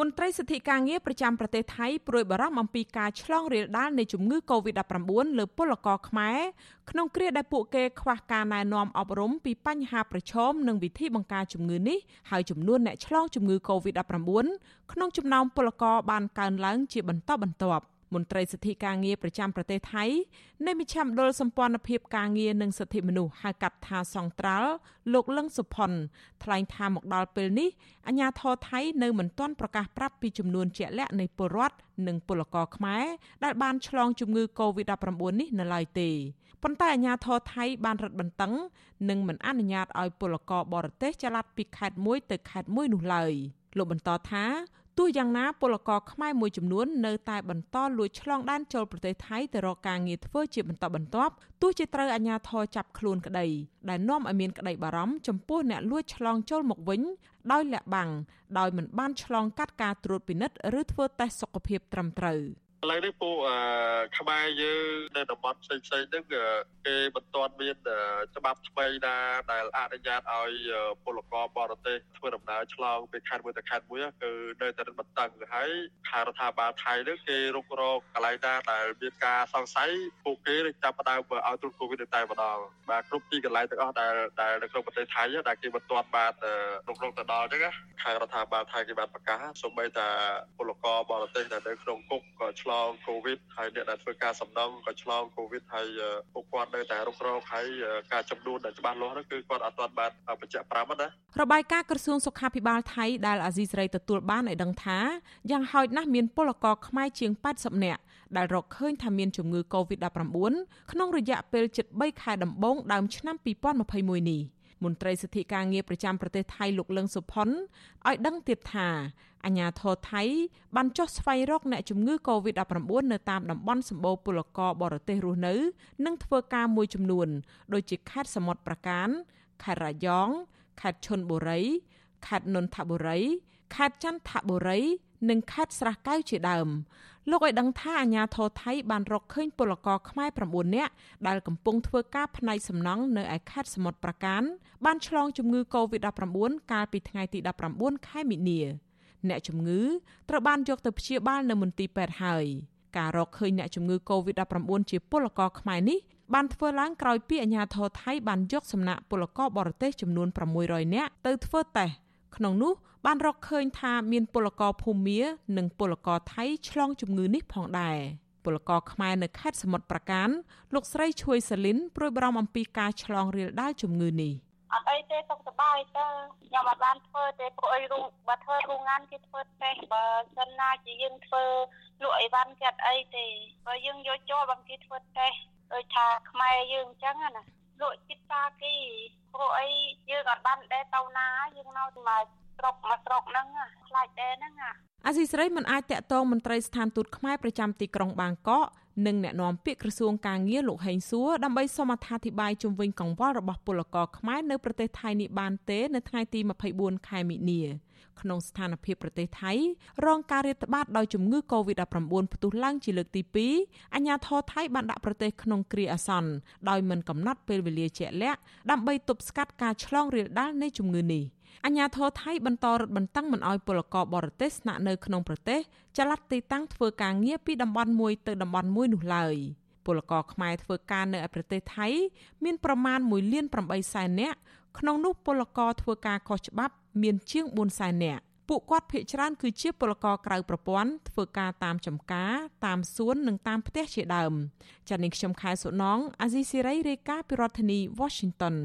មន្ត្រីសិទ្ធិការងារប្រចាំប្រទេសថៃព្រួយបារម្ភអំពីការឆ្លងរាលដាលនៃជំងឺ Covid-19 លើពលករខ្មែរក្នុងគ្រាដែលពួកគេខ្វះការណែនាំអប់រំពីបញ្ហាប្រឈមនិងវិធីបង្ការជំងឺនេះហើយចំនួនអ្នកឆ្លងជំងឺ Covid-19 ក្នុងចំណោមពលករបានកើនឡើងជាបន្តបន្ទាប់ មន្ត្រីសិទ្ធិការងារប្រចាំប្រទេសថៃនៃមជ្ឈមណ្ឌលសម្ព័ន្ធភាពការងារនិងសិទ្ធិមនុស្សហៅកាត់ថាសង្ត្រាល់លោកលឹងសុផុនថ្លែងថាមកដល់ពេលនេះអាជ្ញាធរថៃនៅមិនទាន់ប្រកាសប្រាប់ពីចំនួនជាក់លាក់នៃពលរដ្ឋនិងពលករខ្មែរដែលបានឆ្លងជំងឺ Covid-19 នេះនៅឡើយទេប៉ុន្តែអាជ្ញាធរថៃបានរឹតបន្តឹងនិងមិនអនុញ្ញាតឲ្យពលករបរទេសចល័តពីខេត្តមួយទៅខេត្តមួយនោះឡើយលោកបន្តថា ទោះយ៉ាងណាពលករខ្មែរមួយចំនួននៅតែបន្តលួចឆ្លងដែនចូលប្រទេសថៃទៅរកការងារធ្វើជាបន្តបន្ទាប់ទោះជាត្រូវអាជ្ញាធរចាប់ខ្លួនក្តីដែលនាំឲ្យមានក្តីបារម្ភចំពោះអ្នកលួចឆ្លងចូលមកវិញដោយលាក់បាំងដោយមិនបានឆ្លងកាត់ការត្រួតពិនិត្យឬធ្វើតេស្តសុខភាពត្រឹមត្រូវ។ ឥឡូវនេះពួកខ្មែរយើងនៅតំបន់ផ្សេងផ្សេងហ្នឹងគេមិនទាន់មានច្បាប់ថ្មីណាដែលអនុញ្ញាតឲ្យពលករបរទេសធ្វើដំណើរឆ្លងពីខេត្តមួយទៅខេត្តមួយគឺនៅតែបន្តឹងហើយខាងរដ្ឋាភិបាលថៃហ្នឹងគេរុករកកន្លែងណាដែលមានការសង្ស័យពួកគេនឹងចាប់ផ្ដើមឲ្យត្រួតកូវីដតែម្ដងបាទគ្រប់ទីកន្លែងទាំងអស់ដែលដែលនៅក្នុងប្រទេសថៃដែលគេមិនទាន់បានរុករកទៅដល់អញ្ចឹងខាងរដ្ឋាភិបាលថៃគេបានប្រកាសសូម្បីតែពលករបរទេសដែលនៅក្នុងគុកក៏ឆ្លងកូវីដហើយអ្នកដែលធ្វើការសំណងក៏ឆ្លងកូវីដហើយពួកគាត់នៅតែរុករកហើយការចំនួនដែលច្បាស់លាស់នោះគឺគាត់អត់ទាន់បានបញ្ជាក់ប្រាប់ណារបាយការណ៍ក្រសួងសុខាភិបាលថៃដែលអាស៊ីសេរីទទួលបានឲ្យដឹងថាយ៉ាងហោចណាស់មានពលករខ្មែរជាង80នាក់ដែលរកឃើញថាមានជំងឺ Covid-19 ក្នុងរយៈពេលជិត3ខែដំបូងដើមឆ្នាំ2021នេះ មន្ត្រីសិទ្ធិការងារប្រចាំប្រទេសថៃលោកលឹងសុផុនឲ្យដឹងទៀតថាអាញាធរថៃបានចុះស្វែងរកអ្នកជំងឺ Covid-19 នៅតាមតំបន់សម្បូរពលករបរទេសរស់នៅ និងធ្វើការមួយចំនួន ដូចជាខេត្តសមុទ្រប្រការខេត្តរយងខេត្តឈុនបុរីខេត្តនន្ទបុរី ខេត្តចន្ទបុរី និងខេត្តស្រះកែវជាដើមលោកឲ្យដឹងថាអាញាធរថៃបានរកឃើញពលករខ្មែរ9នាក់ដែលកំពុងធ្វើការផ្នែកសំណង់នៅឯខេត្តសមុទ្រប្រការបានឆ្លងជំងឺ Covid-19 កាលពីថ្ងៃទី19ខែមិនិនាអ្នកជំងឺត្រូវបានយកទៅព្យាបាលនៅមន្ទីរពេទ្យហើយការរកឃើញអ្នកជំងឺ Covid-19 ជាពលករខ្មែរនេះបានធ្វើឡើងក្រោយពីអាជ្ញាធរថៃបានយកសំណាក់ពលករបរទេសចំនួន600នាក់ទៅធ្វើតេស្ត ក្នុងនោះបានរកឃើញថាមានពលករភូមានិងពលករថៃឆ្លងជំងឺនេះផងដែរពលករខ្មែរនៅខេត្តសមុទ្រប្រការលោកស្រីឈួយសាលីនព្រួយបារម្ភអំពីការឆ្លងរាលដាលជំងឺនេះអត់អីទេសុខសប្បាយទៅខ្ញុំអត់បានធ្វើទេព្រោះអីរូបើធ្វើរូងានគេធ្វើតេស្តបើសិនណាជាយើងធ្វើលក់អីវ៉ាន់គេអត់អីទេបើយើងយកចូលបើគេធ្វើតេស្តដូចថាខ្មែរយើងអញ្ចឹងណាលក់ចិត្តសាគី ព្រោះអីយើងអត់បានដែរទៅណាយើងនៅតែស្រុកមកស្រុកហ្នឹងខ្លាចដែរហ្នឹងអាស៊ីសេរីមិនអាចតាក់ទងមន្ត្រីស្ថានទូតខ្មែរប្រចាំទីក្រុងបាងកក និងអ្នកនាំពាក្យក្រសួងការងារលោកហេងសួរដើម្បីសូមអត្ថាធិប្បាយជុំវិញកង្វល់របស់ពលករខ្មែរនៅប្រទេសថៃនេះបានទេនៅថ្ងៃទី24ខែមិនិនាក្នុងស្ថានភាពប្រទេសថៃរងការរាតត្បាតដោយជំងឺ Covid-19 ផ្ទុះឡើងជាលើកទី2អាជ្ញាធរថៃបានដាក់ប្រទេសក្នុងគ្រាអាសន្នដោយមិនកំណត់ពេលវេលាជាក់លាក់ដើម្បីទប់ស្កាត់ការឆ្លងរាលដាលនៃជំងឺនេះ អាញាធរថៃបន្តរឹតបន្តឹងមិនអោយពលករបរទេសស្នាក់នៅក្នុងប្រទេសចល័តទីតាំងធ្វើការងារពីតំបន់មួយទៅតំបន់មួយនោះឡើយពលករខ្មែរធ្វើការនៅឯប្រទេសថៃ មានប្រមាណ1លាន8សែននាក់ក្នុងនោះពលករធ្វើការខុសច្បាប់ មានជាង4សែននាក់ពួកគាត់ភ ieck ច្រើនគឺជាពលករក្រៅប្រព័ន្ធធ្វើការតាមចំការតាមសួននិងតាមផ្ទះជាដើមចា៎នាងខ្ញុំខែសុណងអាស៊ីសេរីរាយការណ៍ពីរដ្ឋធានី Washington